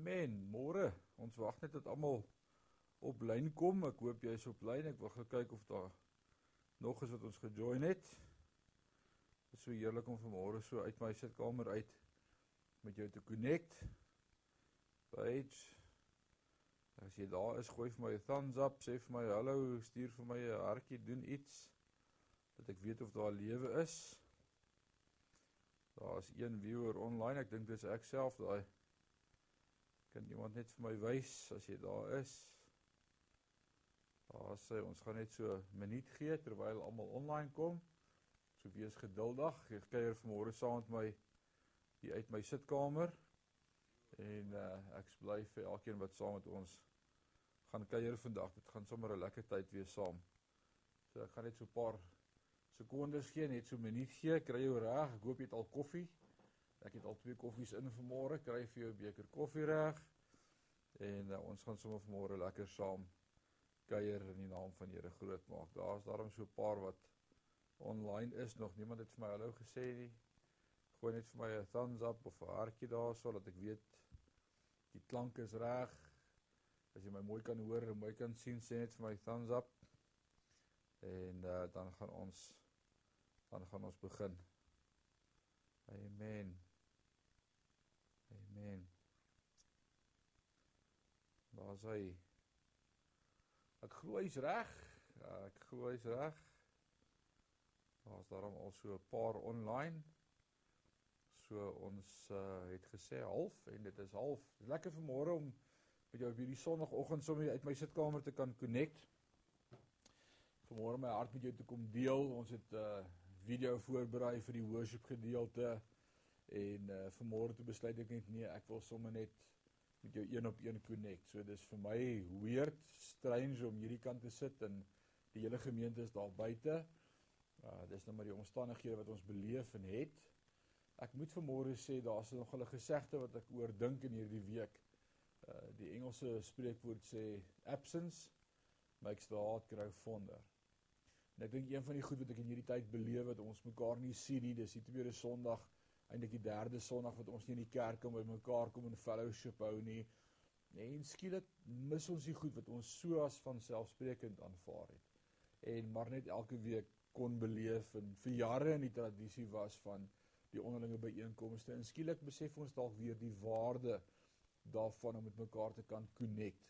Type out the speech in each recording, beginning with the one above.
Amen. Môre. Ons wag net dat almal op lyn kom. Ek hoop jy's op lyn. Ek wil kyk of daar nog is wat ons gejoin het. Dit is so heerlik om vanmôre so uit my sitkamer uit met jou te connect. Page. As jy daar is, gooi vir my 'n thumbs up, sê vir my hallo, stuur vir my 'n hartjie, doen iets dat ek weet of daar lewe is. Daar is een viewer online. Ek dink dis ek self daai Kan iemand net vir my wys as jy daar is? Daar sê ons gaan net so 'n minuut gee terwyl almal online kom. So wees geduldig. Ek kuier vanmôre saam met my hier uit my sitkamer. En uh ek bly vir elkeen wat saam met ons gaan kuier vandag. Dit gaan sommer 'n lekker tyd wees saam. So ek gaan net so 'n paar sekondes gee, net so 'n minuut gee. Kry jou reg. Ek hoop jy het al koffie. Ek het al twee koffies in vanmôre, kry vir jou 'n beker koffie reg. En uh, ons gaan sommer vanmôre lekker saam kuier in die naam van Here groot maak. Daar's daarom so 'n paar wat online is nog. Niemand het vir my hallo gesê nie. Gooi net vir my 'n thumbs up of 'n hartjie daar sodat ek weet die klank is reg. As jy my mooi kan hoor en mooi kan sien, sê net vir my thumbs up. En uh, dan gaan ons dan gaan ons begin. Amen. Daar's hy. Ek glo hy's reg. Ja, ek glo hy's reg. Daar's daarom al so 'n paar online. So ons uh, het gesê half en dit is half. Dit is lekker vanmôre om met jou op hierdie sonoggend sommer uit my sitkamer te kan connect. Vanmôre my hart met jou te kom deel. Ons het 'n uh, eh, video voorberei vir die worship gedeelte en uh vanmôre toe besluit ek net nee, ek wil sommer net met jou een op een connect. So dis vir my weird, strange om hierdie kant te sit en die hele gemeente is daar buite. Uh dis nou maar die omstandighede wat ons beleef en het. Ek moet vanmôre sê daar's nog 'n gesegde wat ek oor dink in hierdie week. Uh die Engelse spreekwoord sê absence makes the heart grow fonder. En ek dink een van die goed wat ek in hierdie tyd beleef het, ons mekaar nie sien nie, dis die tweede Sondag eintlik die derde Sondag wat ons nie in die kerk kom by mekaar kom en fellowship hou nie. Nee, en skielik mis ons die goed wat ons so as van selfsprekend aanvaar het. En maar net elke week kon beleef en vir jare in die tradisie was van die onderlinge byeenkomste. En skielik besef ons dalk weer die waarde daarvan om met mekaar te kan connect.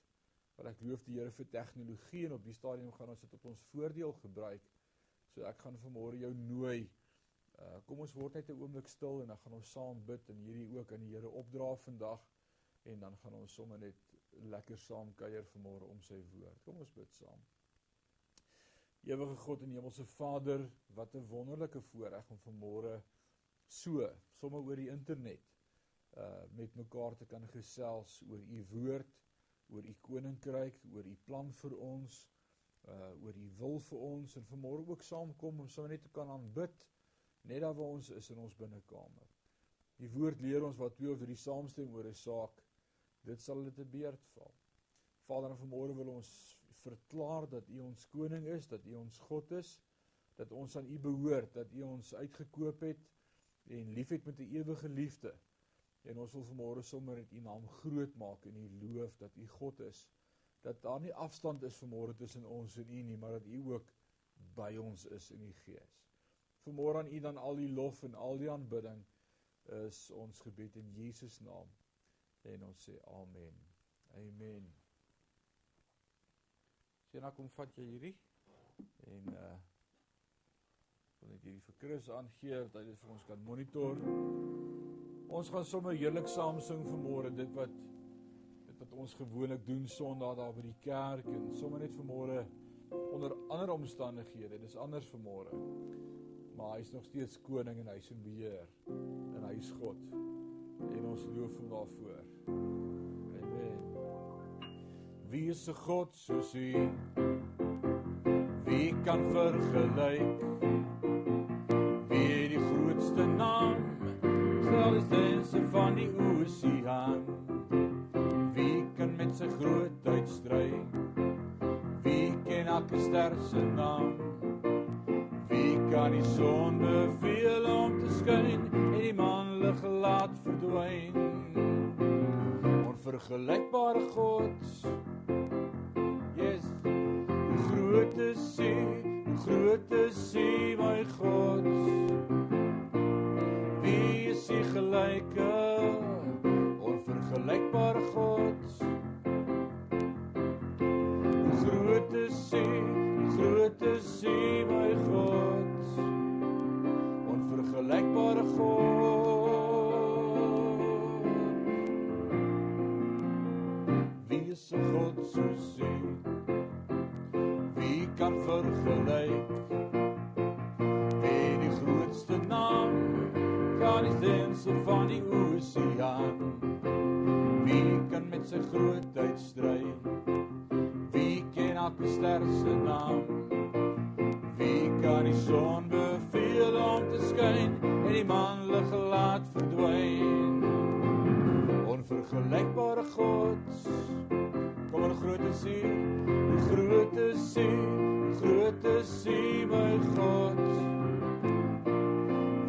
Want ek loof die Here vir tegnologie en op die stadium gaan ons dit op ons voordeel gebruik. So ek gaan vanmôre jou nooi Uh, kom ons word net 'n oomblik stil en dan gaan ons saam bid en hierdie ook aan die Here opdra vandag en dan gaan ons sommer net lekker saam kuier vanmôre om sy woord. Kom ons bid saam. Ewige God en Hemelse Vader, wat 'n wonderlike voorreg om vanmôre so sommer oor die internet uh met mekaar te kan gesels oor u woord, oor u koninkryk, oor u plan vir ons, uh oor u wil vir ons en vanmôre ook saamkom om sommer net te kan aanbid net daar waar ons is in ons binnekamer. Die woord leer ons wat twee of drie saamstem oor 'n saak, dit sal dit te beurt val. Vader, vanmôre wil ons verklaar dat U ons koning is, dat U ons God is, dat ons aan U behoort, dat U ons uitgekoop het en liefhet met 'n ewige liefde. En ons wil vanmôre sommer net U naam groot maak en U loof dat U God is. Dat daar nie afstand is vanmôre tussen ons en U nie, maar dat U ook by ons is in die Gees. Vanmôre aan U dan al die lof en al die aanbidding is ons gebed in Jesus naam. En ons sê amen. Amen. Sien nou kom vat jy hierdie en uh wil net hierdie vir Chris aangee dat hy dit vir ons kan monitor. Ons gaan sommer heerlik saam sing vanmôre dit wat dit wat ons gewoonlik doen Sondag daar by die kerk en sommer net vanmôre onder ander omstandighede. Dis anders vanmôre maar hy is nog steeds koning en hy is in beheer en hy is God en ons loof hom daarvoor. Amen. Wie is 'n God soos U? Wie kan vergelyk? Wie het die grootste naam? Is die van die oseaan. Wie kan met sy grootheid stry? Wie ken elke ster se naam? Kan die son beveel om te skyn en die man lig laat verdwyn. onvergelykbare God. Yes. Groot is U, groot is U, my God. Wie is U gelyke onvergelykbare God? Groot is U, groot is U, my God. Onvergelykbare God. Wie is 'n God soos U? Wie kan vergelyk? Wie die grootste naam kan die sense van die oseaan? Wie kan met sy grootheid stry? Wie ken elke ster se naam? Wie kan die son te skyn en die maan lig laat verdwyn? Onvergelykbare God. Kom en groot is U, hoe groot is U, groot is U my God.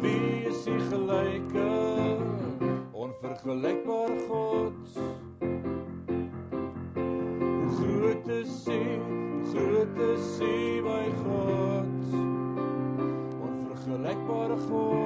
Wie is U gelyke? Onvergelykbare God. Hoe groot is U, groot is U my God. Onvergelykbare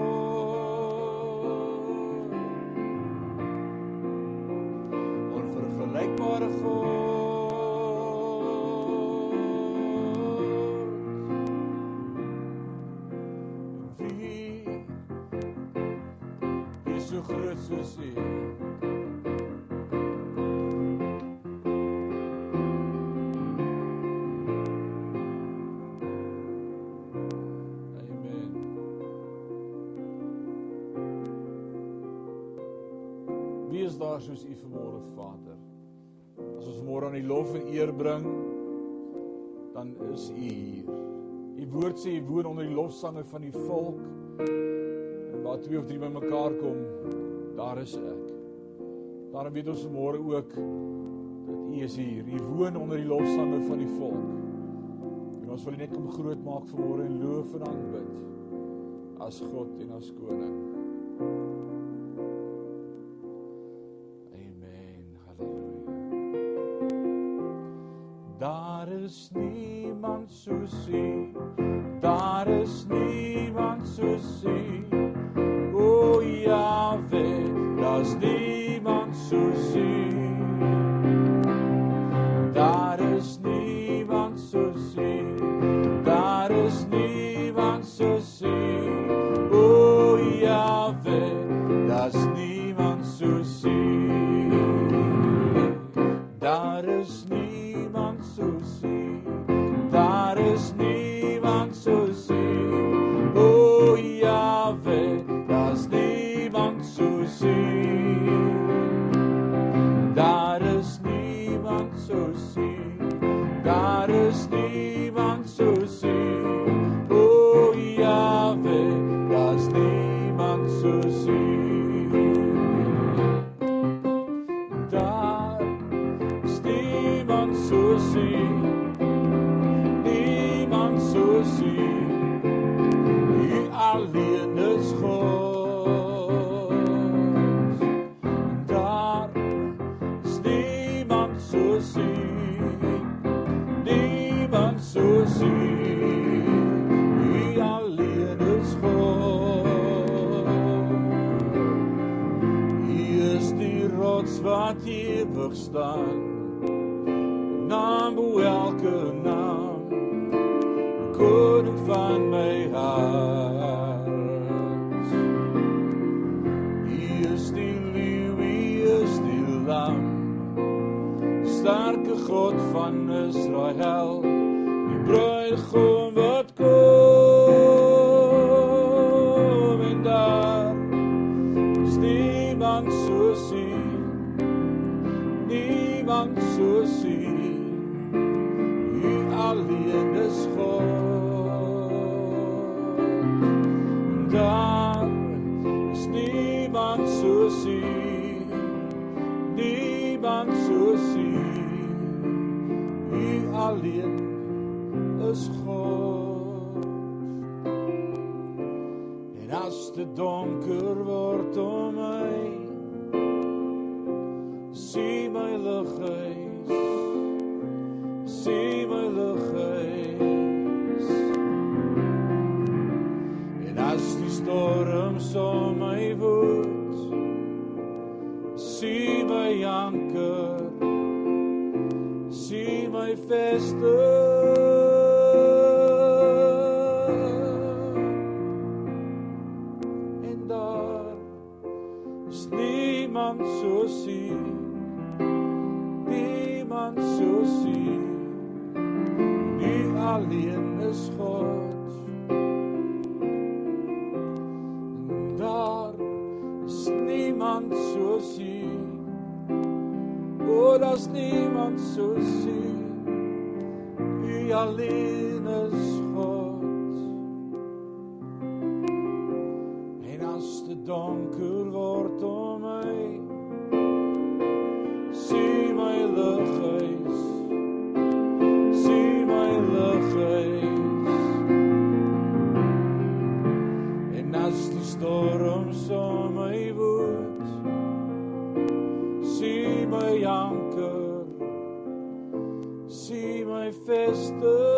Wie is daar soos U vanmôre Vader? As ons môre aan die lof en eer bring, dan is U hier. U woord sê U woon onder die lofsange van die volk. En waar twee of drie bymekaar kom, daar is ek. Daarom weet ons vanmôre ook dat U is hier. U woon onder die lofsange van die volk. En ons wil U net kom groot maak vanmôre en loof en aanbid as God en as koning. niemand zo ziet. Oh, dat niemand zo ziet. U alleen is God. En als de donker Manifesto.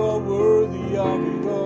are worthy of it all.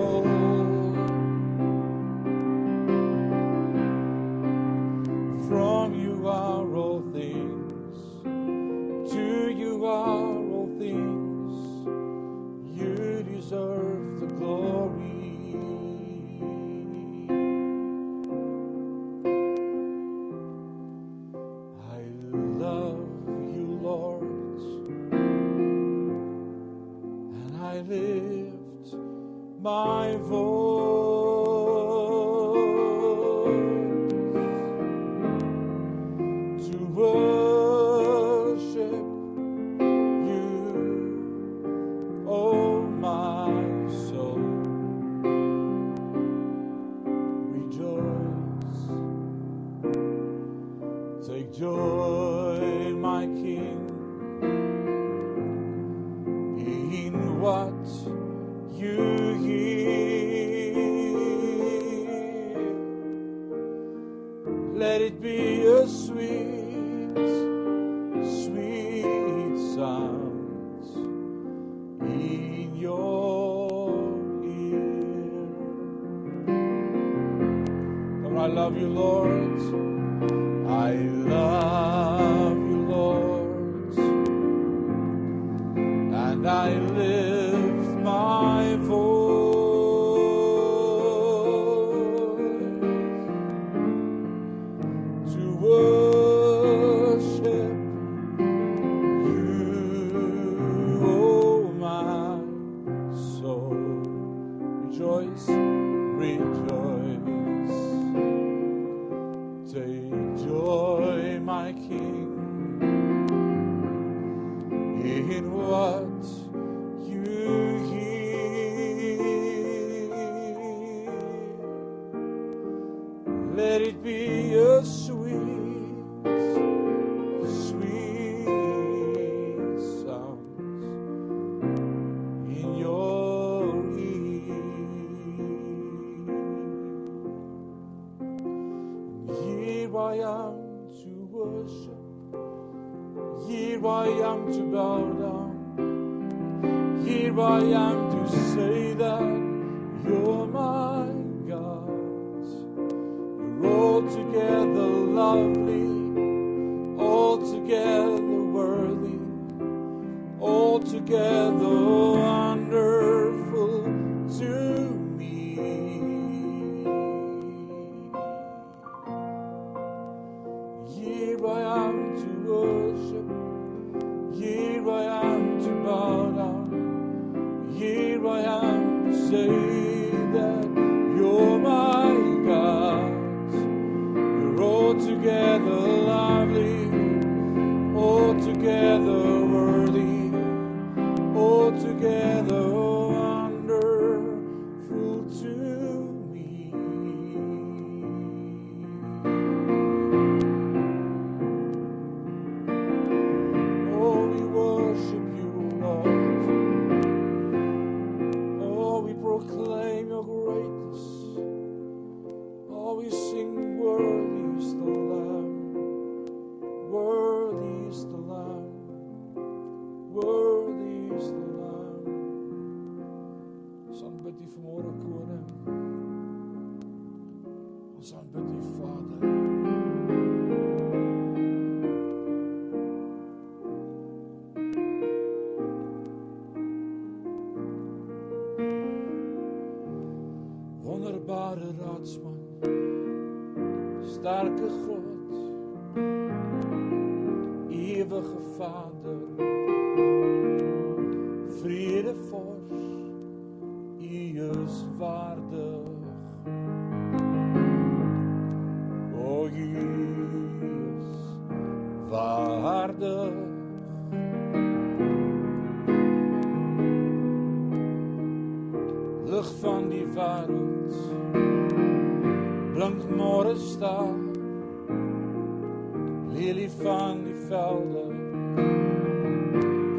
lelie van die velde?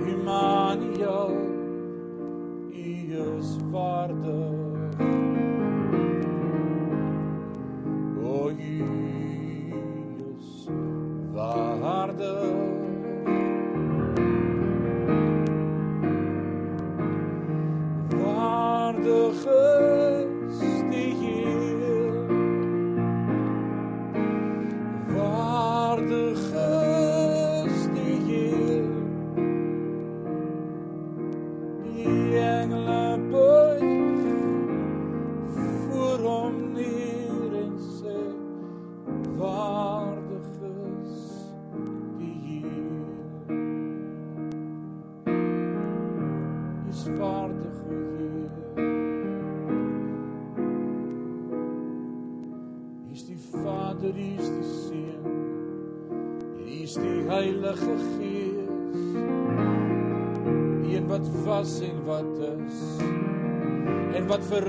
Humania u is waardig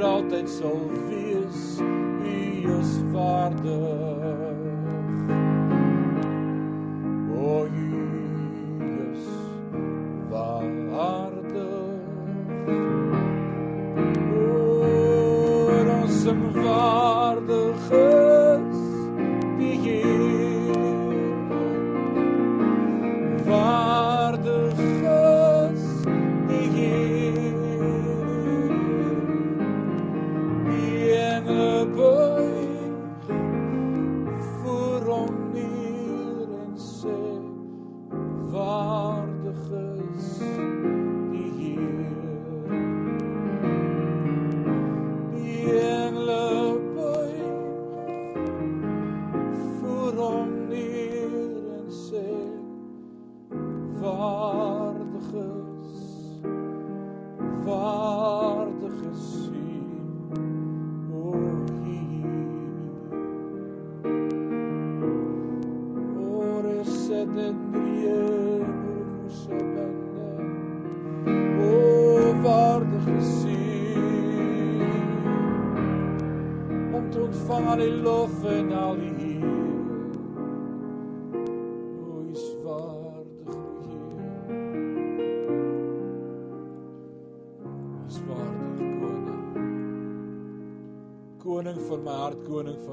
altijd zoveel.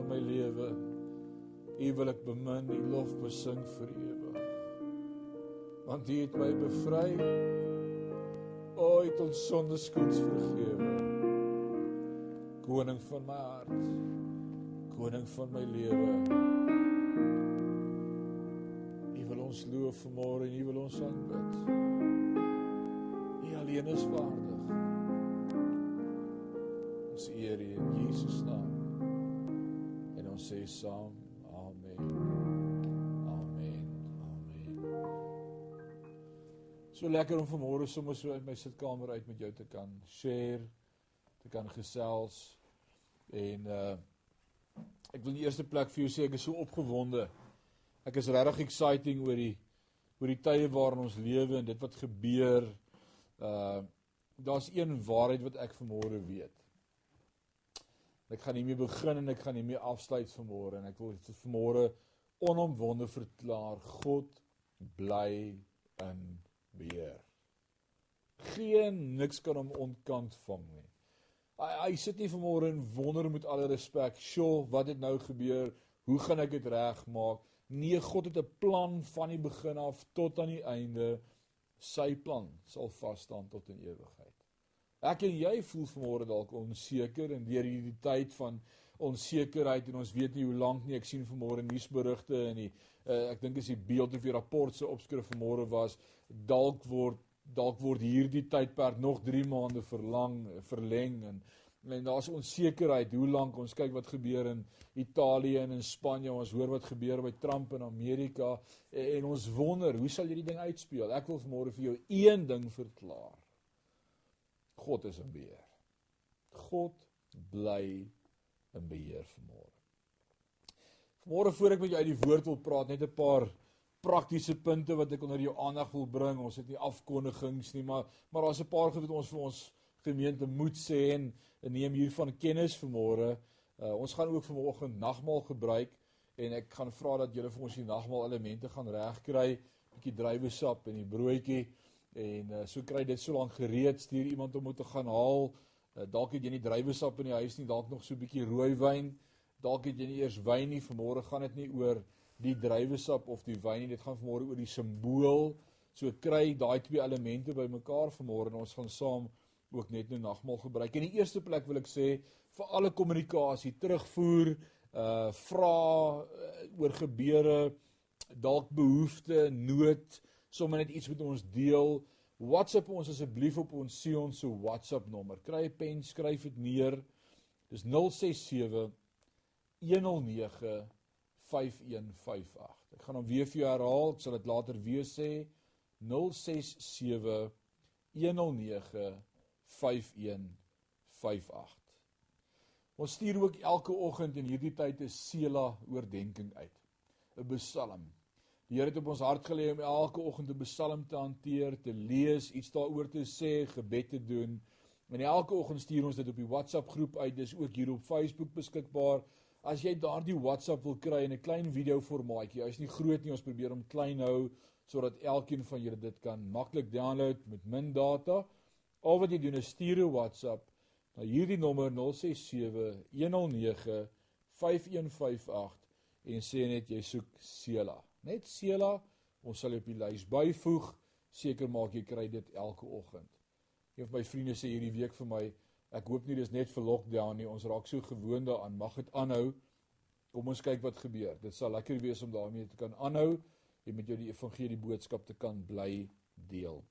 van my lewe. U wil ek bemin, u lof besing vir ewig. Want u het my bevry. O, u het ons sondeskulds vergewe. Koning van my hart, koning van my lewe. U wil ons loof vanmôre en u wil ons aanbid. U alleen is waar. Sê saam. Amen. Amen. Amen. So lekker om vanmôre sommer so uit my sitkamer uit met jou te kan share, te kan gesels en uh ek wil in die eerste plek vir jou sê ek is so opgewonde. Ek is regtig exciting oor die oor die tye waarin ons lewe en dit wat gebeur. Uh daar's een waarheid wat ek vanmôre weet. Ek gaan nie meer begin en ek gaan nie meer afsluit vanmôre en ek wil dit vanmôre onomwonde verklaar. God bly in beheer. Geen niks kan hom ontkant vang nie. Hy hy sit nie vanmôre en wonder met alle respek, "Sjoe, wat het nou gebeur? Hoe gaan ek dit regmaak?" Nee, God het 'n plan van die begin af tot aan die einde. Sy plan sal vas staan tot in ewigheid. Ek en jy voel vanmôre dalk onseker en deur hierdie tyd van onsekerheid en ons weet nie hoe lank nie. Ek sien vanmôre nuusberigte en die uh, ek dink as die beeld of die rapport se opskrif vanmôre was dalk word dalk word hierdie tydperk nog 3 maande verlang verleng en en daar's onsekerheid hoe lank ons kyk wat gebeur in Italië en in Spanje ons hoor wat gebeur by Trump in Amerika en, en ons wonder hoe sal hierdie ding uitspeel ek wil vanmôre vir jou een ding verklaar God is in beheer. God bly in beheer vanmôre. Vanmôre voor ek met jou uit die woord wil praat, net 'n paar praktiese punte wat ek onder jou aandag wil bring. Ons het nie afkondigings nie, maar maar daar's 'n paar goed wat ons vir ons gemeente moet sê en neem hiervan kennis vanmôre. Uh, ons gaan ook vanoggend nagmaal gebruik en ek gaan vra dat julle vir ons die nagmaal elemente gaan regkry, 'n bietjie druiwesap en die broodjie en uh, so kry dit so lank gereed stuur iemand om te gaan haal. Uh, dalk het jy nie druiwesap in die huis nie dalk nog so 'n bietjie rooiwyn. Dalk het jy nie eers wyn nie vanmôre gaan dit nie oor die druiwesap of die wyn nie dit gaan vanmôre oor die simbool. So kry daai twee elemente bymekaar vanmôre en ons gaan saam ook net nou nagmaal gebruik. In die eerste plek wil ek sê vir alle kommunikasie terugvoer uh vra uh, oor gebeure dalk behoeftes nood sommer net iets met ons deel. WhatsApp ons asseblief op ons Sion se WhatsApp nommer. Kry 'n pen, skryf dit neer. Dis 067 109 5158. Ek gaan hom weer vir jou herhaal. Ek sal dit later weer sê. 067 109 5158. Ons stuur ook elke oggend in hierdie tyd 'n Sela oordeenking uit. 'n Psalm. Die Here het op ons hart gelê om elke oggend 'n Psalm te hanteer, te lees, iets daaroor te sê, gebed te doen. En elke oggend stuur ons dit op die WhatsApp groep uit. Dis ook hier op Facebook beskikbaar. As jy daardie WhatsApp wil kry in 'n klein video formaatjie, hy's nie groot nie, ons probeer hom klein hou sodat elkeen van julle dit kan maklik download met min data. Al wat jy doen is stuur 'n WhatsApp na hierdie nommer 067 109 5158 en sê net jy soek Sela. Net Sela, ons sal op die lys byvoeg. Seker maak jy kry dit elke oggend. Een van my vriende sê hierdie week vir my, ek hoop nie dis net vir lockdown nie, ons raak so gewoond daaraan, mag dit aanhou. Kom ons kyk wat gebeur. Dit sal lekker wees om daarmee te kan aanhou en met jou die evangelie boodskap te kan bly deel.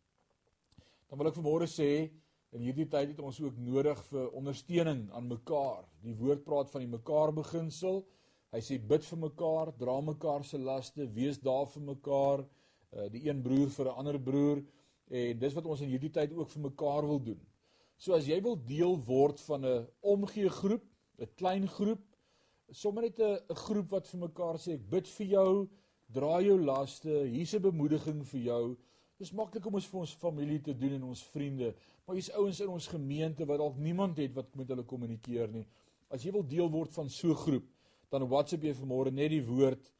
Dan wil ek vanmôre sê in hierdie tyd het ons ook nodig vir ondersteuning aan mekaar. Die woord praat van die mekaar beginsel. Hy sê bid vir mekaar, dra mekaar se laste, wees daar vir mekaar, uh, die een broer vir 'n ander broer en dis wat ons in hierdie tyd ook vir mekaar wil doen. So as jy wil deel word van 'n omgee groep, 'n klein groep, sommer net 'n groep wat vir mekaar sê ek bid vir jou, dra jou laste, hier's 'n bemoediging vir jou. Dis maklik om ons vir ons familie te doen en ons vriende, maar hier's ouens in ons gemeente wat dalk niemand het wat met hulle kommunikeer nie. As jy wil deel word van so 'n groep, dan WhatsApp jy vanmôre net die woord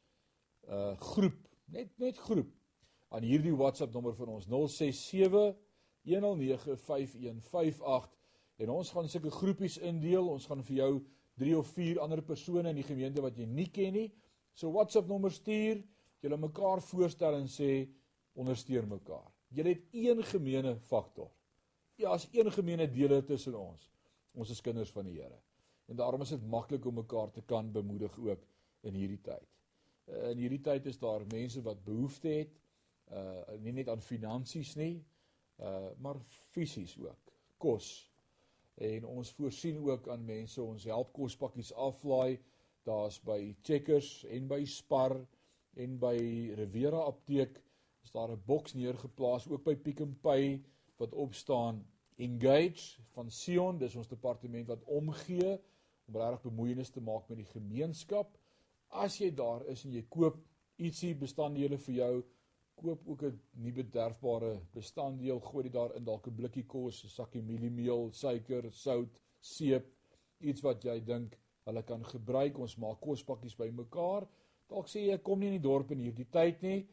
uh groep, net net groep aan hierdie WhatsApp nommer van ons 067 1095158 en ons gaan sulke groepies indeel. Ons gaan vir jou 3 of 4 ander persone in die gemeente wat jy nie ken nie. So WhatsApp nommer stuur, julle mekaar voorstel en sê ondersteun mekaar. Julle het een gemeene faktor. Ja, as een gemeene deel tussen ons. Ons is kinders van die Here. En daarom is dit maklik om mekaar te kan bemoedig ook in hierdie tyd. Uh, in hierdie tyd is daar mense wat behoefte het, uh nie net aan finansies nie, uh maar fisies ook, kos. En ons voorsien ook aan mense, ons help kospakkies aflaai Daar's by Checkers en by Spar en by Rivera Apteek is daar 'n boks neergeplaas ook by Pick n Pay wat op staan Engage van Sion, dis ons departement wat omgee om regtig bemoeienis te maak met die gemeenskap. As jy daar is en jy koop ietsie bestanddele vir jou, koop ook 'n nie bederfbare bestanddeel, gooi dit daar in dalk 'n blikkie kos, 'n sakkie mieliemeel, suiker, sout, seep, iets wat jy dink hulle kan gebruik. Ons maak kospakkies bymekaar. Dalk sê jy kom nie in die dorp in hierdie tyd nie,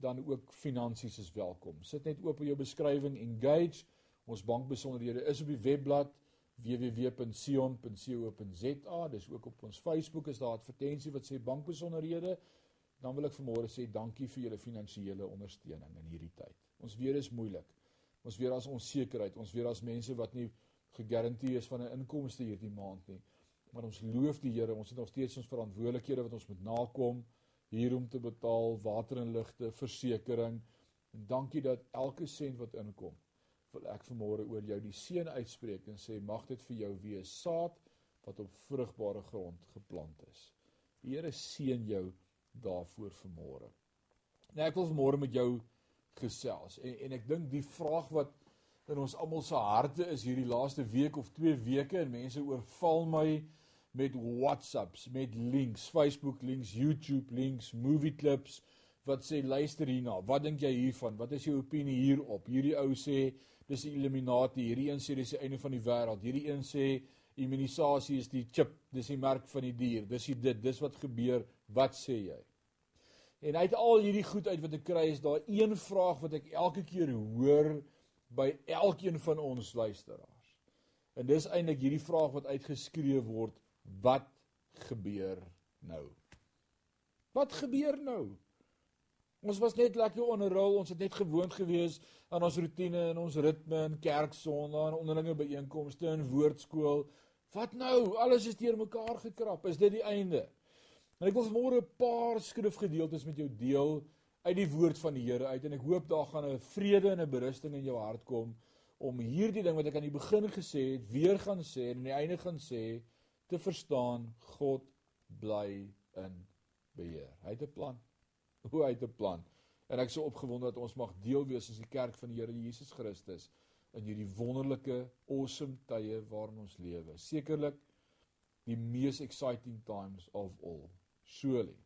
dan ook finansies is welkom. Sit net oop op jou beskrywing engage. Ons bankbesonderhede is op die webblad www.sion.co.za. Dis ook op ons Facebook is daar 'n advertensie wat sê bankbesonderhede. Dan wil ek vanmôre sê dankie vir julle finansiële ondersteuning in hierdie tyd. Ons dit is moeilik. Ons weet daar's onsekerheid. Ons weet daar's mense wat nie gegarandeer is van 'n inkomste hierdie maand nie. Maar ons loof die Here, ons het nog steeds ons verantwoordelikhede wat ons moet nakom hier om te betaal water en ligte, versekerings. En dankie dat elke sent wat inkom wil ek vanmôre oor jou die seën uitspreek en sê mag dit vir jou wees saad wat op vrugbare grond geplant is. Die Here seën jou daarvoor vanmôre. Nou ek wil vanmôre met jou gesels en en ek dink die vraag wat in ons almal se harte is hierdie laaste week of 2 weke en mense oorval my met WhatsApps, met links, Facebook links, YouTube links, movie clips wat sê luister hierna, wat dink jy hiervan? Wat is jou opinie hierop? Hierdie ou sê dis die Illuminati, hierdie een sê dis die einde van die wêreld. Hierdie een sê immunisasie is die chip, dis die merk van die dier. Dis die dit, dis wat gebeur. Wat sê jy? En uit al hierdie goed uit wat ek kry is daar een vraag wat ek elke keer hoor by elkeen van ons luisteraars. En dis eintlik hierdie vraag wat uitgeskree word, wat gebeur nou? Wat gebeur nou? Ons was net lekker onderrol, ons het net gewoond gewees aan ons rotine en ons ritme in kerk Sondag en onderlinge byeenkomste en woordskool. Wat nou? Alles is deurmekaar gekrap. Is dit die einde? En ek wil vanmôre 'n paar skrifgedeeltes met jou deel uit die woord van die Here uit en ek hoop daar gaan 'n vrede en 'n berusting in jou hart kom om hierdie ding wat ek aan die begin gesê het, weer gaan sê en aan die einde gaan sê te verstaan God bly in beheer. Hy het 'n plan hoe hy te plan. En ek is so opgewonde dat ons mag deel wees as die kerk van die Here Jesus Christus in hierdie wonderlike awesome tye waarin ons lewe. Sekerlik die mees exciting times of all. Surely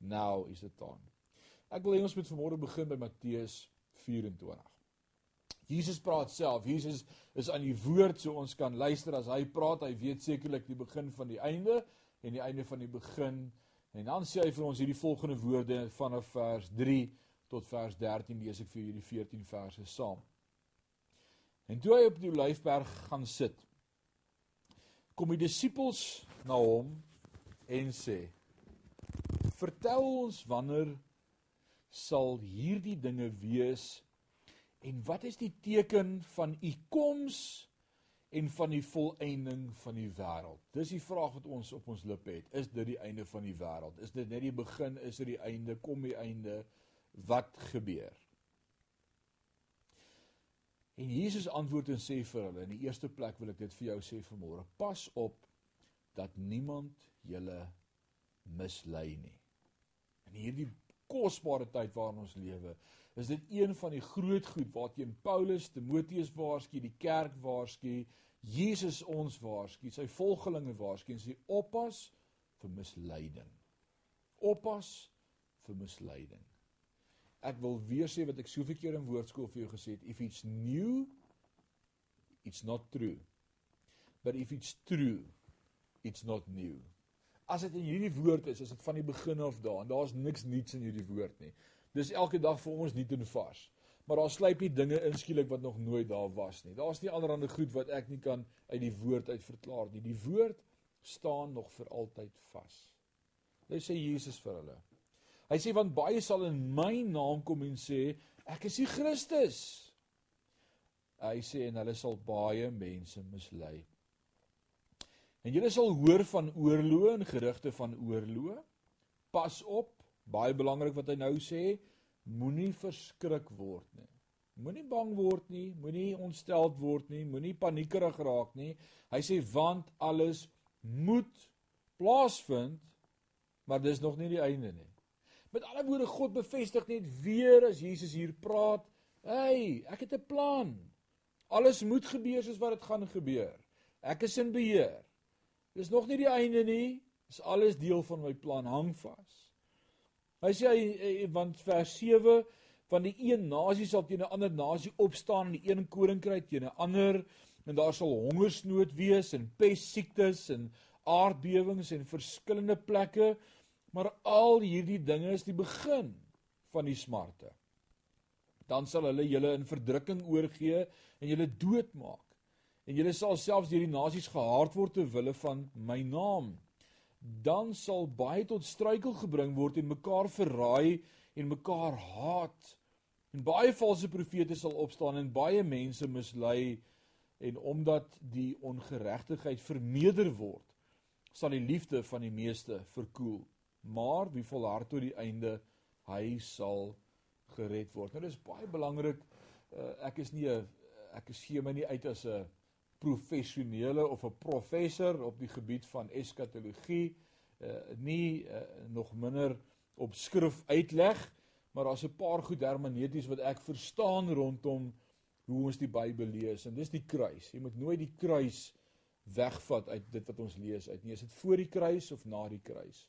now is the time. Ek wil hê ons moet vanmôre begin by Matteus 24. Jesus praat self. Jesus is aan die woord so ons kan luister as hy praat. Hy weet sekerlik die begin van die einde en die einde van die begin. En dan sê hy vir ons hierdie volgende woorde vanaf vers 3 tot vers 13 lees ek vir julle 14 verse saam. En toe hy op die Olyfberg gaan sit, kom die disippels na hom en sê: "Vertel ons wanneer sal hierdie dinge wees en wat is die teken van u koms en van die volëinding van die wêreld. Dis die vraag wat ons op ons lippe het. Is dit die einde van die wêreld? Is dit net die begin? Is dit die einde? Kom die einde? Wat gebeur? En Jesus antwoord en sê vir hulle, in die eerste plek wil ek dit vir jou sê vanmôre. Pas op dat niemand julle mislei nie. In hierdie kosbare tyd waarin ons lewe, is dit een van die groot goed waarteen Paulus Timoteus waarsku, die kerk waarsku, Jesus ons waarsku, sy volgelinge waarsku en sê oppas vir misleiding. Oppas vir misleiding. Ek wil weer sê wat ek soveel keer in woordskool vir jou gesê het, if it's new, it's not true. But if it's true, it's not new. As dit in hierdie woord is, is dit van die begin af daan. Daar's niks nuuts in hierdie woord nie. Dis elke dag vir ons nuut en vars maar daar sluip nie dinge inskielik wat nog nooit daar was nie. Daar's nie allerlei goed wat ek nie kan uit die woord uit verklaar nie. Die woord staan nog vir altyd vas. Dit sê Jesus vir hulle. Hy sê want baie sal in my naam kom en sê ek is die Christus. Hy sê en hulle sal baie mense mislei. En julle sal hoor van oorloë en gerugte van oorloë. Pas op, baie belangrik wat hy nou sê, moenie verskrik word nie. Moenie bang word nie, moenie ontsteld word nie, moenie paniekerig raak nie. Hy sê want alles moet plaasvind, maar dis nog nie die einde nie. Met ander woorde, God bevestig net weer as Jesus hier praat, "Hey, ek het 'n plan. Alles moet gebeur soos wat dit gaan gebeur. Ek is in beheer. Dis nog nie die einde nie. Dis alles deel van my plan. Hang vas." Hy sê hy want vers 7 van die een nasie sal teen 'n ander nasie opstaan en die een koninkryk teen 'n ander en daar sal hongersnood wees en pessiektes en aardbewings en verskillende plekke maar al hierdie dinge is die begin van die smarte. Dan sal hulle julle in verdrukking oorgee en julle doodmaak en julle sal selfs deur die nasies gehaat word ter wille van my naam dan sal baie tot struikel gebring word en mekaar verraai en mekaar haat. En baie valse profete sal opstaan en baie mense mislei en omdat die ongeregtigheid verneder word sal die liefde van die meeste verkoel. Maar wie volhard tot die einde hy sal gered word. Nou dis baie belangrik. Uh, ek is nie 'n ek gee my nie uit as 'n professionele of 'n professor op die gebied van eskatologie uh, nie uh, nog minder op skrif uitleg maar daar's 'n paar goed hermeneuties wat ek verstaan rondom hoe ons die Bybel lees en dis die kruis. Jy moet nooit die kruis wegvat uit dit wat ons lees uit nie. Is dit voor die kruis of na die kruis?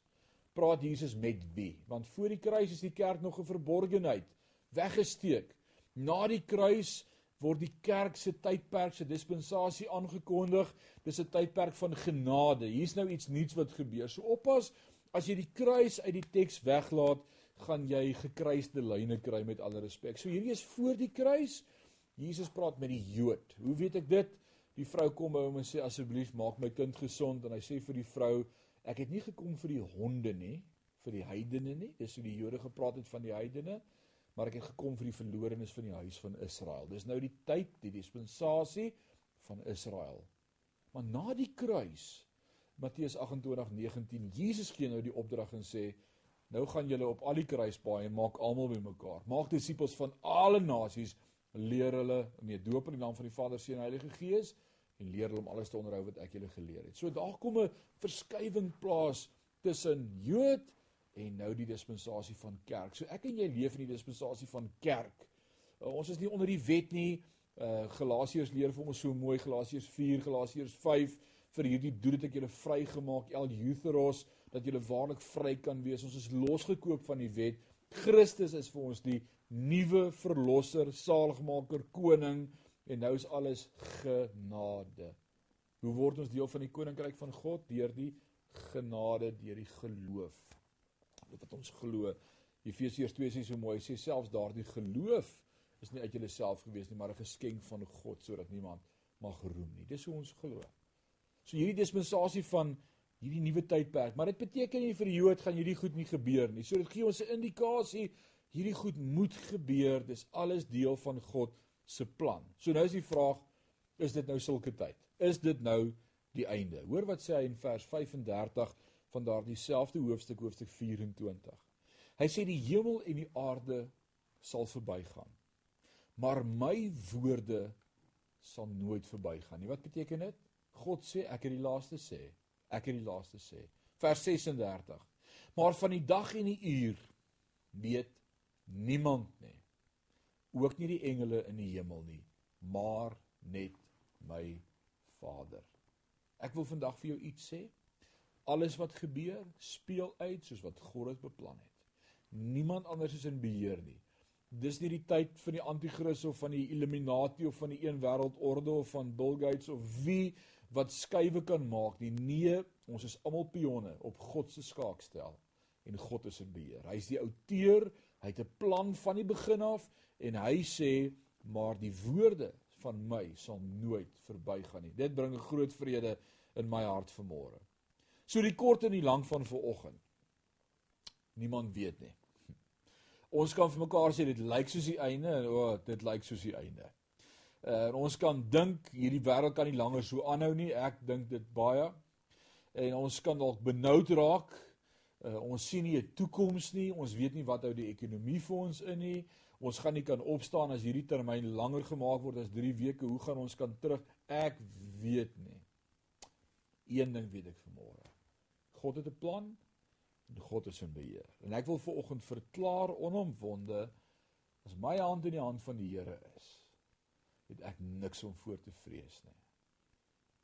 Praat Jesus met wie? Want voor die kruis is die kerk nog 'n verborgenheid, weggesteek. Na die kruis word die kerk se tydperk se dispensasie aangekondig. Dis 'n tydperk van genade. Hier's nou iets nuuts wat gebeur. So oppas as jy die kruis uit die teks weglaat, gaan jy gekruiste lyne kry met alle respek. So hierdie is voor die kruis. Jesus praat met die Jood. Hoe weet ek dit? Die vrou kom by hom en sê asseblief maak my kind gesond en hy sê vir die vrou ek het nie gekom vir die honde nie, vir die heidene nie. Dis hoe die Jode gepraat het van die heidene, maar ek het gekom vir die verlorenes van die huis van Israel. Dis nou die tyd, die dispensasie van Israel. Maar na die kruis Matteus 28:19 Jesus gee nou die opdrag en sê nou gaan julle op al die kruispaaie maak almal bymekaar. Maak disippels van alle nasies leer hulle mee doop in die naam van die Vader, Seun en Heilige Gees en leer hulle om alles te onderhou wat ek julle geleer het. So daar kom 'n verskywing plaas tussen Jood en nou die dispensasie van kerk. So ek en jy leef in die dispensasie van kerk. Uh, ons is nie onder die wet nie. Uh Galasiërs leer vir ons so mooi Galasiërs 4, Galasiërs 5 vir hierdie doel het ek julle vrygemaak, el eutheros, dat julle waarlik vry kan wees. Ons is losgekoop van die wet. Christus is vir ons die nuwe verlosser, saligmaker, koning en nou is alles genade. Hoe word ons deel van die koninkryk van God? Deur die genade, deur die geloof. Dit wat ons glo. Efesiërs 2 sê so mooi, sê selfs daardie geloof is nie uit jouself gewees nie, maar 'n geskenk van God sodat niemand mag roem nie. Dis hoe ons glo. So hierdie dispensasie van hierdie nuwe tydperk, maar dit beteken nie vir die Jood gaan hierdie goed nie gebeur nie. So dit gee ons 'n indikasie hierdie goed moet gebeur. Dis alles deel van God se plan. So nou is die vraag, is dit nou sulke tyd? Is dit nou die einde? Hoor wat sê hy in vers 35 van daardie selfde hoofstuk hoofstuk 24. Hy sê die hemel en die aarde sal verbygaan. Maar my woorde sal nooit verbygaan nie. Wat beteken dit? God sê ek het die laaste sê. Ek het die laaste sê. Vers 36. Maar van die dag en die uur weet niemand nie. Ook nie die engele in die hemel nie, maar net my Vader. Ek wil vandag vir jou iets sê. Alles wat gebeur, speel uit soos wat God dit beplan het. Niemand anders is in beheer nie. Dis nie die tyd van die anti-kris of van die Illuminati of van die een wêreldorde of van Bill Gates of wie wat skuwe kan maak nie. Nee, ons is almal pionne op God se skaakstel en God is in beheer. Hy is die outeur Hy het 'n plan van die begin af en hy sê maar die woorde van my sal nooit verbygaan nie. Dit bring 'n groot vrede in my hart vanmôre. So die kort en die lank van vanoggend. Niemand weet nie. Ons kan vir mekaar sê dit lyk soos die einde en o, oh, dit lyk soos die einde. Uh, en ons kan dink hierdie wêreld kan nie langer so aanhou nie. Ek dink dit baie. En ons kan dalk benoud raak Uh, ons sien nie 'n toekoms nie. Ons weet nie wat hou die ekonomie vir ons in nie. Ons gaan nie kan opstaan as hierdie termyn langer gemaak word as 3 weke. Hoe gaan ons kan terug? Ek weet nie. Een ding weet ek vanmôre. God het 'n plan en God is in beheer. En ek wil vir oggend verklaar onomwonde as my hand in die hand van die Here is, het ek niks om voor te vrees nie.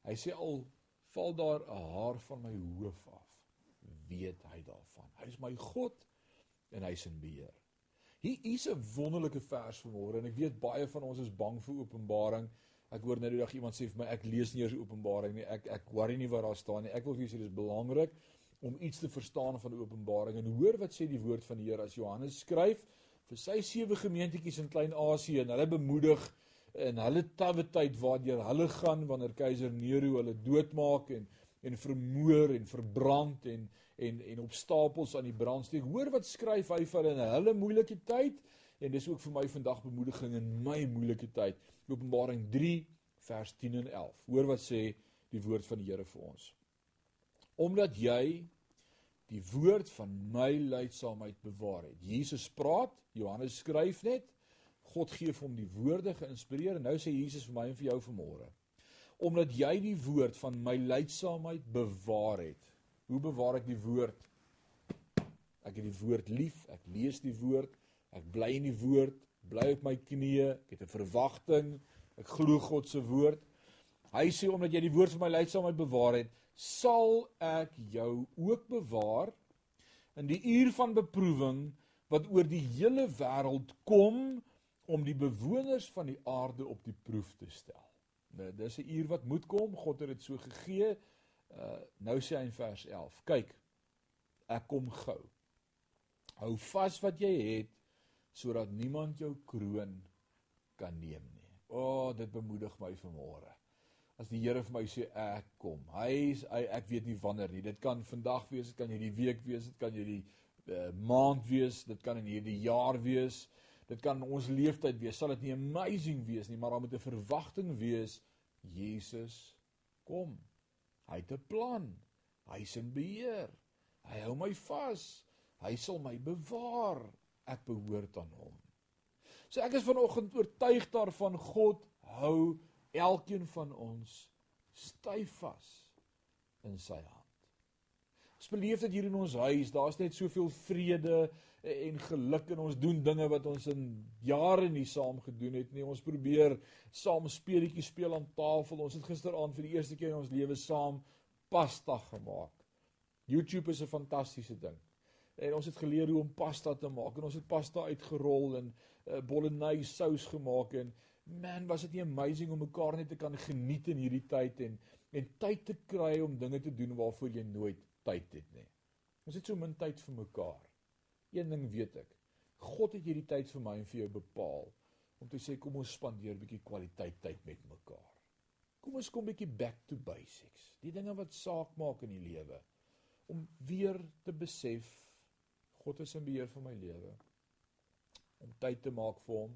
Hy sê al val daar 'n haar van my hoof af, weet hy daarvan. Hy is my God en hy's in beheer. Hier is 'n wonderlike vers vanmôre en ek weet baie van ons is bang vir Openbaring. Ek hoor nou die dag iemand sê vir my ek lees nie eers Openbaring nie. Ek ek worry nie wat daar staan nie. Ek wil vir julle sê dis belangrik om iets te verstaan van Openbaring en hoor wat sê die woord van die Here as Johannes skryf vir sy sewe gemeentetjies in Klein-Asië en hulle bemoedig in hulle tawwe tyd waardeur hulle gaan wanneer keiser Nero hulle doodmaak en en vermoor en verbrand en en en op stapels aan die brandsteek. Hoor wat skryf hy vir hulle in hulle moeilike tyd en dis ook vir my vandag bemoediging in my moeilike tyd. Openbaring 3 vers 10 en 11. Hoor wat sê die woord van die Here vir ons. Omdat jy die woord van my leidsaamheid bewaar het. Jesus praat, Johannes skryf net. God gee vir hom die woorde geïnspireer en nou sê Jesus vir my en vir jou vanmôre. Omdat jy die woord van my leidsaamheid bewaar het. Hoe bewaar ek die woord? Ek het die woord lief, ek lees die woord, ek bly in die woord, bly op my knieë, ek het 'n verwagting, ek glo God se woord. Hy sê omdat jy die woord van my leidsaamheid bewaar het, sal ek jou ook bewaar in die uur van beproewing wat oor die hele wêreld kom om die bewoners van die aarde op die proef te stel. Nou dis 'n uur wat moet kom, God het dit so gegee. Uh nou sê hy in vers 11: Kyk, ek kom gou. Hou vas wat jy het sodat niemand jou kroon kan neem nie. O, oh, dit bemoedig my vanmôre. As die Here vir my sê ek kom. Hy is hy, ek weet nie wanneer nie. Dit kan vandag wees, dit kan hierdie week wees, dit kan hierdie uh, maand wees, dit kan in hierdie jaar wees. Dit kan ons leeftyd wees. Sal dit nie amazing wees nie, maar daar moet 'n verwagting wees Jesus kom. Hy het 'n plan. Hy's in beheer. Hy hou my vas. Hy sal my bewaar. Ek behoort aan hom. So ek is vanoggend oortuig daarvan God hou elkeen van ons styf vas in sy hand. Ons beleef dit hier in ons huis. Daar's net soveel vrede en geluk en ons doen dinge wat ons in jare nie saam gedoen het nie. Ons probeer saam speletjies speel aan tafel. Ons het gisteraand vir die eerste keer in ons lewe saam pasta gemaak. YouTube is 'n fantastiese ding. En ons het geleer hoe om pasta te maak en ons het pasta uitgerol en uh, bolognese sous gemaak en man, was dit nie amazing om mekaar net te kan geniet in hierdie tyd en en tyd te kry om dinge te doen waarvoor jy nooit tyd het nie. Ons het so min tyd vir mekaar. Een ding weet ek. God het hierdie tyd vir my en vir jou bepaal om te sê kom ons spandeer 'n bietjie kwaliteit tyd met mekaar. Kom ons kom bietjie back to basics. Die dinge wat saak maak in die lewe om weer te besef God is in beheer van my lewe. Om tyd te maak vir hom.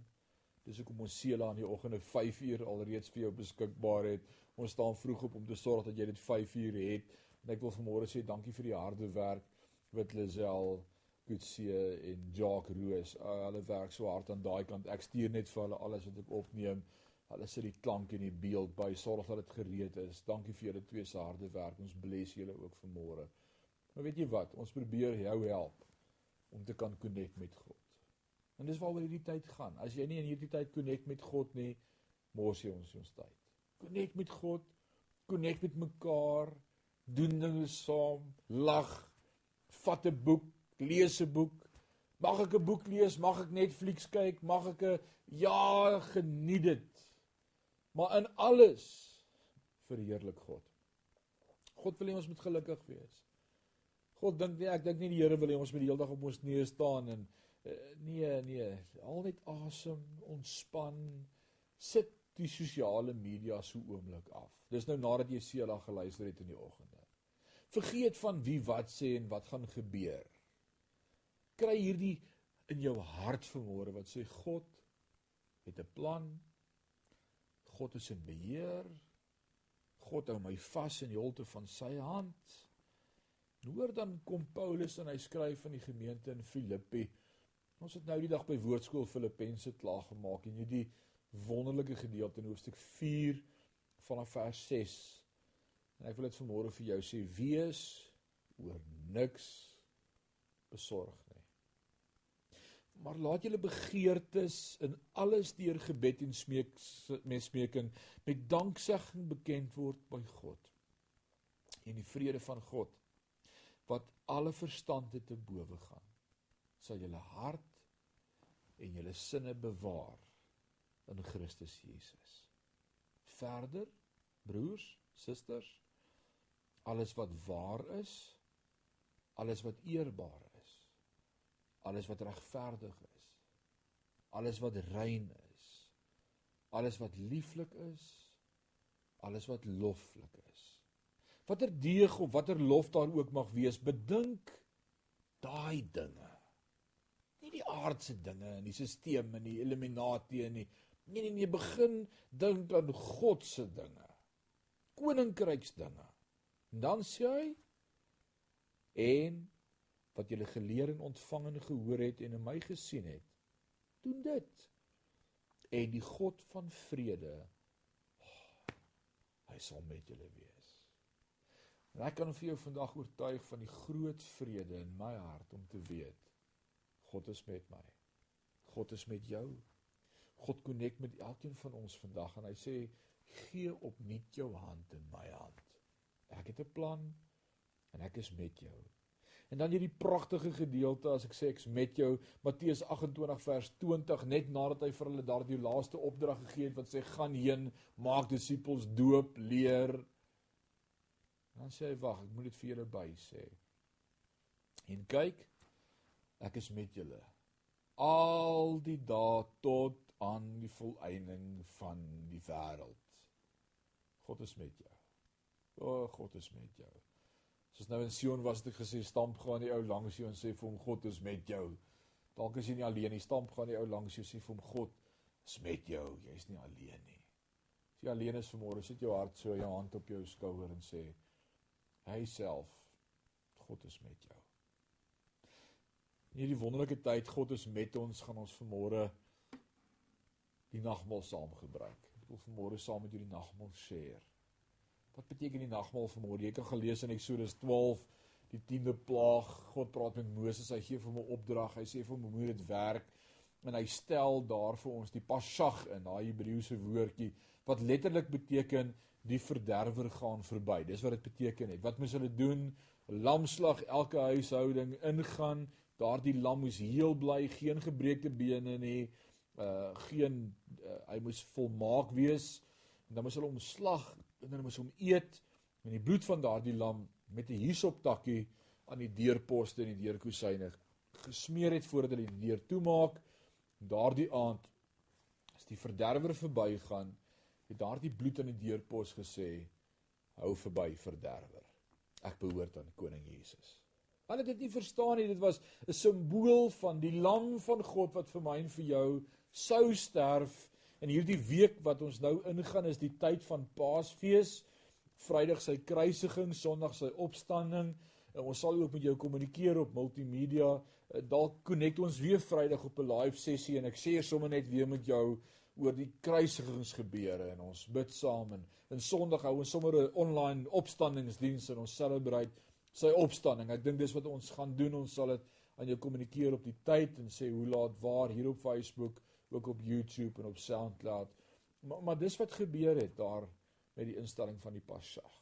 Dis hoekom ons seela in die oggende 5 uur alreeds vir jou beskikbaar het. Ons staan vroeg op om te sorg dat jy dit 5 uur het. En ek wil vanmôre sê dankie vir die harde werk wat Lisel Kutse en Jacques Roos. Uh, hulle werk so hard aan daai kant. Ek stuur net vir hulle alles wat ek opneem. Hulle sit die klank en die beeld by, sorg dat dit gereed is. Dankie vir julle twee se harde werk. Ons bless julle ook vanmôre. Maar weet jy wat? Ons probeer jou help om te kan connect met God. En dis waaroor hierdie tyd gaan. As jy nie in hierdie tyd connect met God nie, mors jy ons ons tyd. Connect met God, connect met mekaar, doen dinge saam, lag, vat 'n boek, lees 'n boek. Mag ek 'n boek lees? Mag ek Netflix kyk? Mag ek 'n ja, geniet dit. Maar in alles verheerlik God. God wil hê ons moet gelukkig wees. God dink nie ek dink nie die Here wil hê ons moet die hele dag op ons knieë staan en uh, nee nee, al net asem, ontspan, sit die sosiale media so oomblik af. Dis nou nadat jy Sela geluister het in die oggende. Vergeet van wie wat sê en wat gaan gebeur kry hierdie in jou hart vanmôre wat sê God het 'n plan. God is in beheer. God hou my vas in die holte van sy hand. En hoor dan kom Paulus en hy skryf aan die gemeente in Filippi. Ons het nou die dag by Woordskool Filippense klaar gemaak en hierdie wonderlike gedeelte in hoofstuk 4 vanaf vers 6. En ek wil dit vanmôre vir jou sê: Wees oor niks besorg nie. Maar laat julle begeertes in alles deur gebed en smeek met smeking met danksegging bekend word by God. En die vrede van God alle verstand te bowe gaan, sal julle hart en julle sinne bewaar in Christus Jesus. Verder, broers, susters, alles wat waar is, alles wat eerbaar is, alles wat regverdig is, alles wat rein is, alles wat lieflik is, alles wat loflik is. Watter deeg of watter lof daar ook mag wees, bedink daai dinge. Nie die aardse dinge en die stelsel en die Illuminati en nie. Nee nee nee, begin dink aan God se dinge. Koninkryksdinge. En dan sê hy en wat julle geleer en ontvang en gehoor het en in my gesien het, doen dit. En die God van vrede oh, hy sal met julle wees. En ek kan vir jou vandag oortuig van die groot vrede in my hart om te weet God is met my. God is met jou. God konnek met elkeen van ons vandag en hy sê gee opnuut jou hand in my hand. Ek het 'n plan en ek is met jou. En dan hierdie pragtige gedeelte as ek sê ek's met jou Matteus 28 vers 20 net nadat hy vir hulle daardie laaste opdrag gegee het wat sê gaan heen maak disippels doop leer dan sê hy wag ek moet dit vir julle by sê en kyk ek is met julle al die dae tot aan die volëinding van die wêreld God is met jou o God is met jou Soos nou in Sion was dit gesê stamp gaan die ou langs jou en sê vir hom God is met jou. Dalk is jy nie alleen nie, stamp gaan die ou langs jou sê vir hom God is met jou. Jy's nie alleen nie. As jy alleen is vanmôre, sit jou hart so jou hand op jou skouer en sê hy self God is met jou. In hierdie wonderlike tyd God is met ons, gaan ons vanmôre die nagmaal saam gebruik. Ek wil vanmôre saam met julle nagmaal share. Wat beteken die nagmaal vanmôre? Jy kan gelees in Eksodus 12 die 10de plaag. God praat met Moses. Hy gee vir hom 'n opdrag. Hy sê vir hom hoe moet dit werk? En hy stel daar vir ons die Pasjag in, daai Hebreëse woordjie wat letterlik beteken die verderwer gaan verby. Dis wat dit beteken het. Wat moes hulle doen? Lamslag elke huishouding ingaan. Daardie lam moes heel bly, geen gebreekte bene nie. Uh geen uh, hy moes volmaak wees. En dan moes hulle hom slag en hulle moes hom eet met die bloed van daardie lam met 'n hisoptakkie aan die deurposte en die deurkusyne gesmeer het voordat hulle die deur toemaak. Daardie aand as die verderwer verbygaan, het daardie bloed aan die deurpos gesê: "Hou verby, verderwer. Ek behoort aan koning Jesus." Hulle het dit nie verstaan nie. Dit was 'n simbool van die lam van God wat vir my en vir jou sou sterf In hierdie week wat ons nou ingaan is die tyd van Paasfees. Vrydag sy kruisiging, Sondag sy opstanding. En ons sal ook met jou kommunikeer op multimedia. Eh, dalk connect ons weer Vrydag op 'n live sessie en ek sê sommer net weer met jou oor die kruisigingsgebeure en ons bid saam en en Sondag hou ons sommer 'n online opstandingsdiens en ons celebrate sy opstanding. Ek dink dis wat ons gaan doen. Ons sal dit aan jou kommunikeer op die tyd en sê hoe laat waar hier op Facebook ook op YouTube en op SoundCloud. Maar maar dis wat gebeur het daar met die instelling van die Pasjag.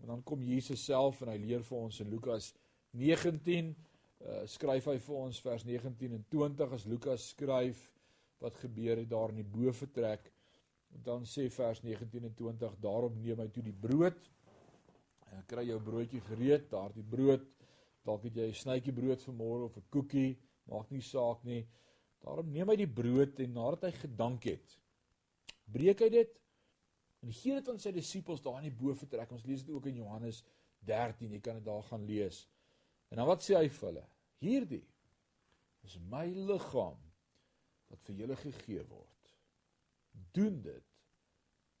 En dan kom Jesus self en hy leer vir ons in Lukas 19 uh, skryf hy vir ons vers 19 en 20 as Lukas skryf wat gebeur het daar in die boefretrek. Dan sê vers 19 en 20 daarop neem hy toe die brood en kry jou broodjie gereed, daardie brood, dalk het jy 'n snytjie brood vir môre of 'n koekie, maak nie saak nie. Daarom neem hy die brood en nadat hy gedank het, breek hy dit en gee dit aan sy disippels daar in die boefretrek. Ons lees dit ook in Johannes 13, jy kan dit daar gaan lees. En dan wat sê hy vir hulle? Hierdie is my liggaam wat vir julle gegee word. Doen dit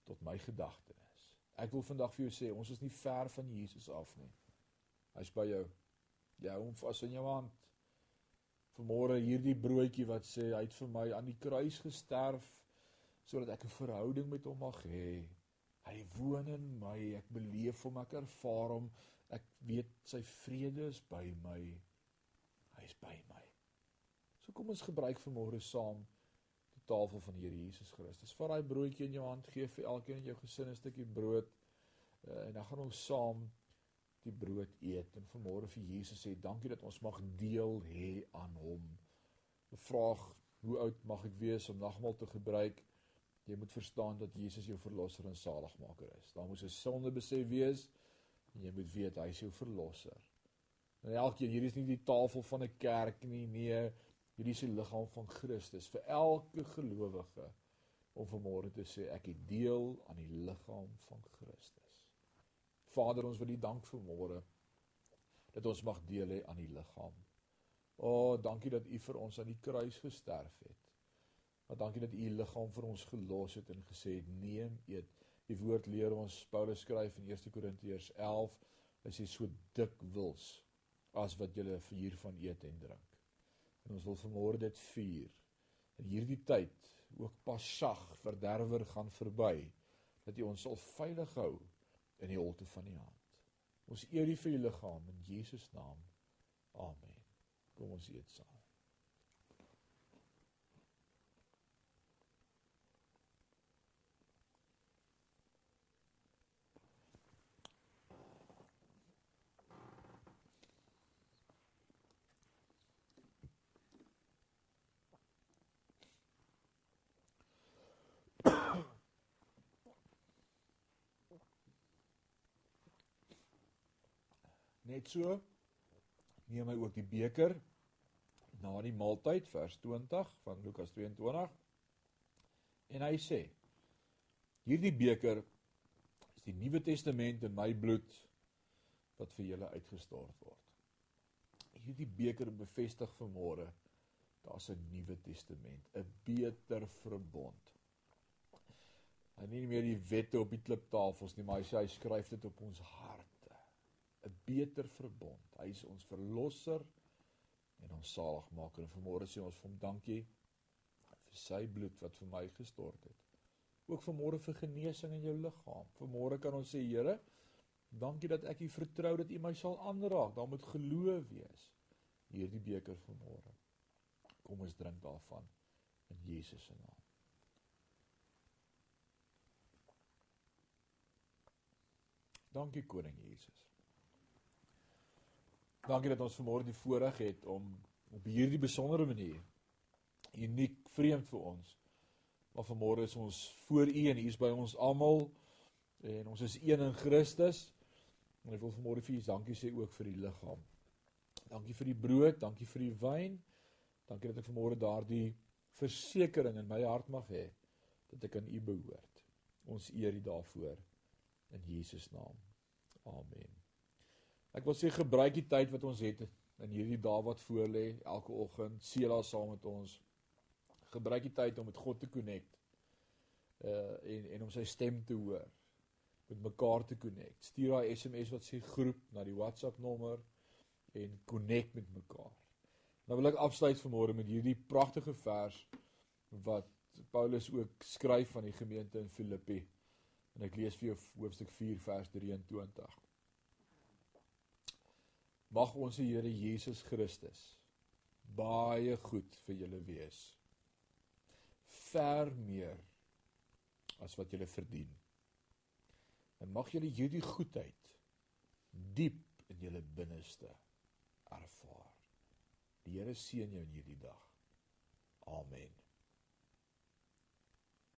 tot my gedagtenis. Ek wil vandag vir jou sê, ons is nie ver van Jesus af nie. Hy's by jou. Jy hou hom vas in jou hand vanmôre hierdie broodjie wat sê hy het vir my aan die kruis gesterf sodat ek 'n verhouding met hom mag hê. Hy woon in my, ek beleef hom, ek ervaar hom. Ek weet sy vrede is by my. Hy is by my. So kom ons gebruik vanmôre saam die tafel van die Here Jesus Christus. Vat daai broodjie in jou hand, gee vir elkeen in jou gesin 'n stukkie brood. Uh, en dan gaan ons saam die brood eet en vanmôre vir Jesus sê dankie dat ons mag deel hê aan hom. 'n Vraag, hoe oud mag ek wees om nagmaal te gebruik? Jy moet verstaan dat Jesus jou verlosser en saligmaker is. Daar moet 'n sonde besef wees en jy moet weet hy is jou verlosser. En elkeen, hier is nie die tafel van 'n kerk nie, nee, hierdie is die liggaam van Christus vir elke gelowige om vanmôre te sê ek het deel aan die liggaam van Christus. Vader, ons wil U dank vir môre dat ons mag deel hê aan die liggaam. O, oh, dankie dat U vir ons aan die kruis gesterf het. Maar dankie dat U U liggaam vir ons gelos het en gesê het neem eet. Die woord leer ons Paulus skryf in 1 Korintiërs 11, hy sê so dikwels as wat julle vier van eet en drink. En ons wil vanmôre dit vier. In hierdie tyd ook Pasag verderwer gaan verby dat U ons sal veilig hou in die holte van die hand. Ons eer U vir U liggaam in Jesus naam. Amen. Kom ons eet saam. Net so neem hy ook die beker na die maaltyd vers 20 van Lukas 22 en hy sê hierdie beker is die Nuwe Testament in my bloed wat vir julle uitgestort word. Hierdie beker bevestig vanmôre daar's 'n Nuwe Testament, 'n beter verbond. Hy nie meer die wette op die kliptafels nie, maar hy sê hy skryf dit op ons hart 'n beter verbond. Hy is ons verlosser en ons saligmaker. En vanmôre sê ons vir hom dankie vir sy bloed wat vir my gestort het. Ook vanmôre vir genesing in jou liggaam. Vanmôre kan ons sê Here, dankie dat ek U vertrou dat U my sal aanraak. Daar moet geloof wees. Hierdie beker vanmôre. Kom ons drink daarvan in Jesus se naam. Dankie koning Jesus. Dankie dat ons vanmôre die voorreg het om op hierdie besondere manier uniek vreemd vir ons. Maar vanmôre is ons voor U en U is by ons almal en ons is een in Christus. En ek wil vanmôre vir U dankie sê ook vir die liggaam. Dankie vir die brood, dankie vir die wyn. Dankie dat ek vanmôre daardie versekering in my hart mag hê dat ek aan U behoort. Ons eer U daarvoor in Jesus naam. Amen. Ek wil sê gebruik die tyd wat ons het in hierdie dae wat voorlê, elke oggend seela saam met ons. Gebruik die tyd om met God te connect. Uh en en om sy stem te hoor. Met mekaar te connect. Stuur daai SMS wat sê groep na die WhatsApp nommer en connect met mekaar. Nou wil ek afsluit vanmôre met hierdie pragtige vers wat Paulus ook skryf van die gemeente in Filippi. En ek lees vir jou hoofstuk 4 vers 23 mag ons die Here Jesus Christus baie goed vir julle wees. Ver meer as wat julle verdien. En mag julle hierdie goedheid diep in julle binneste ervaar. Die Here seën jou in hierdie dag. Amen.